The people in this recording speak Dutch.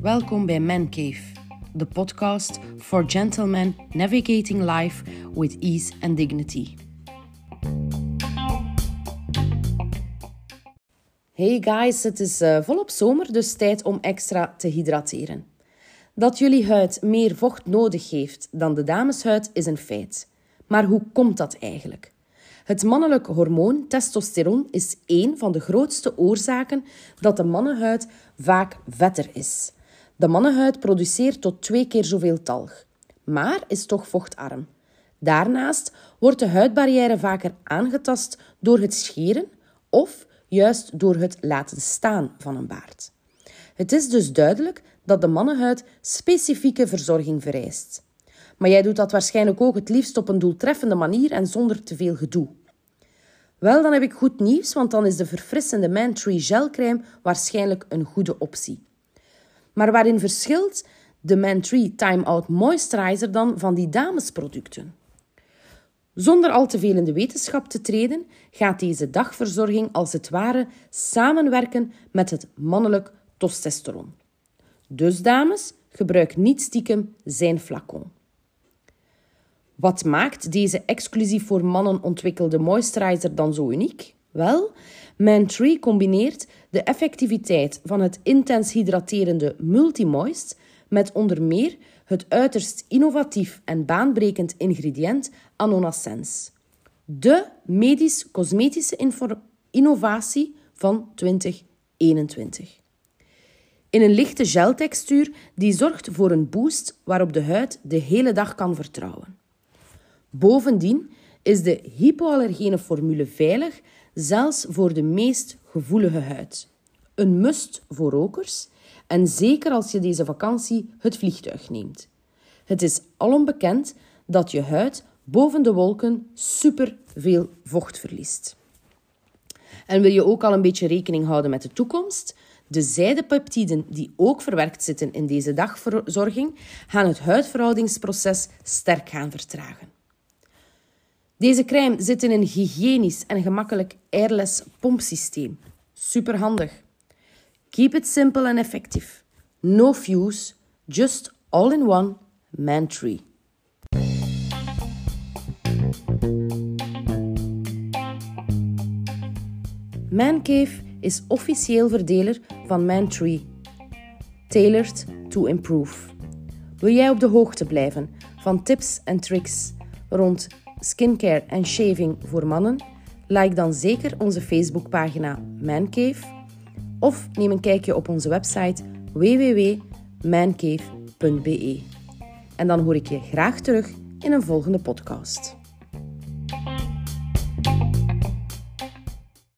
Welkom bij Man Cave, de podcast for gentlemen navigating life with ease and dignity. Hey guys, het is uh, volop zomer, dus tijd om extra te hydrateren. Dat jullie huid meer vocht nodig heeft dan de dameshuid is een feit. Maar hoe komt dat eigenlijk? Het mannelijk hormoon testosteron is één van de grootste oorzaken dat de mannenhuid vaak vetter is. De mannenhuid produceert tot twee keer zoveel talg, maar is toch vochtarm. Daarnaast wordt de huidbarrière vaker aangetast door het scheren of juist door het laten staan van een baard. Het is dus duidelijk dat de mannenhuid specifieke verzorging vereist. Maar jij doet dat waarschijnlijk ook het liefst op een doeltreffende manier en zonder te veel gedoe. Wel, dan heb ik goed nieuws, want dan is de verfrissende Man Tree gelcrème waarschijnlijk een goede optie. Maar waarin verschilt de Man Tree Time Out Moisturizer dan van die damesproducten? Zonder al te veel in de wetenschap te treden, gaat deze dagverzorging als het ware samenwerken met het mannelijk testosteron. Dus dames, gebruik niet stiekem zijn flacon. Wat maakt deze exclusief voor mannen ontwikkelde moisturizer dan zo uniek? Wel, Man3 combineert de effectiviteit van het intens hydraterende Multimoist met onder meer het uiterst innovatief en baanbrekend ingrediënt Anonasens. De medisch-cosmetische innovatie van 2021. In een lichte geltextuur die zorgt voor een boost waarop de huid de hele dag kan vertrouwen. Bovendien is de hypoallergene formule veilig, zelfs voor de meest gevoelige huid. Een must voor rokers en zeker als je deze vakantie het vliegtuig neemt. Het is alom bekend dat je huid boven de wolken superveel vocht verliest. En wil je ook al een beetje rekening houden met de toekomst? De zijdepeptiden die ook verwerkt zitten in deze dagverzorging gaan het huidverhoudingsproces sterk gaan vertragen. Deze crème zit in een hygiënisch en gemakkelijk airless pompsysteem. Superhandig. Keep it simple and effective. No fuse, just all in one man tree. Mancave is officieel verdeler van Mantree. Tailored to improve. Wil jij op de hoogte blijven van tips en tricks rond skincare en shaving voor mannen? Like dan zeker onze Facebookpagina Mancave of neem een kijkje op onze website www.mancave.be. En dan hoor ik je graag terug in een volgende podcast.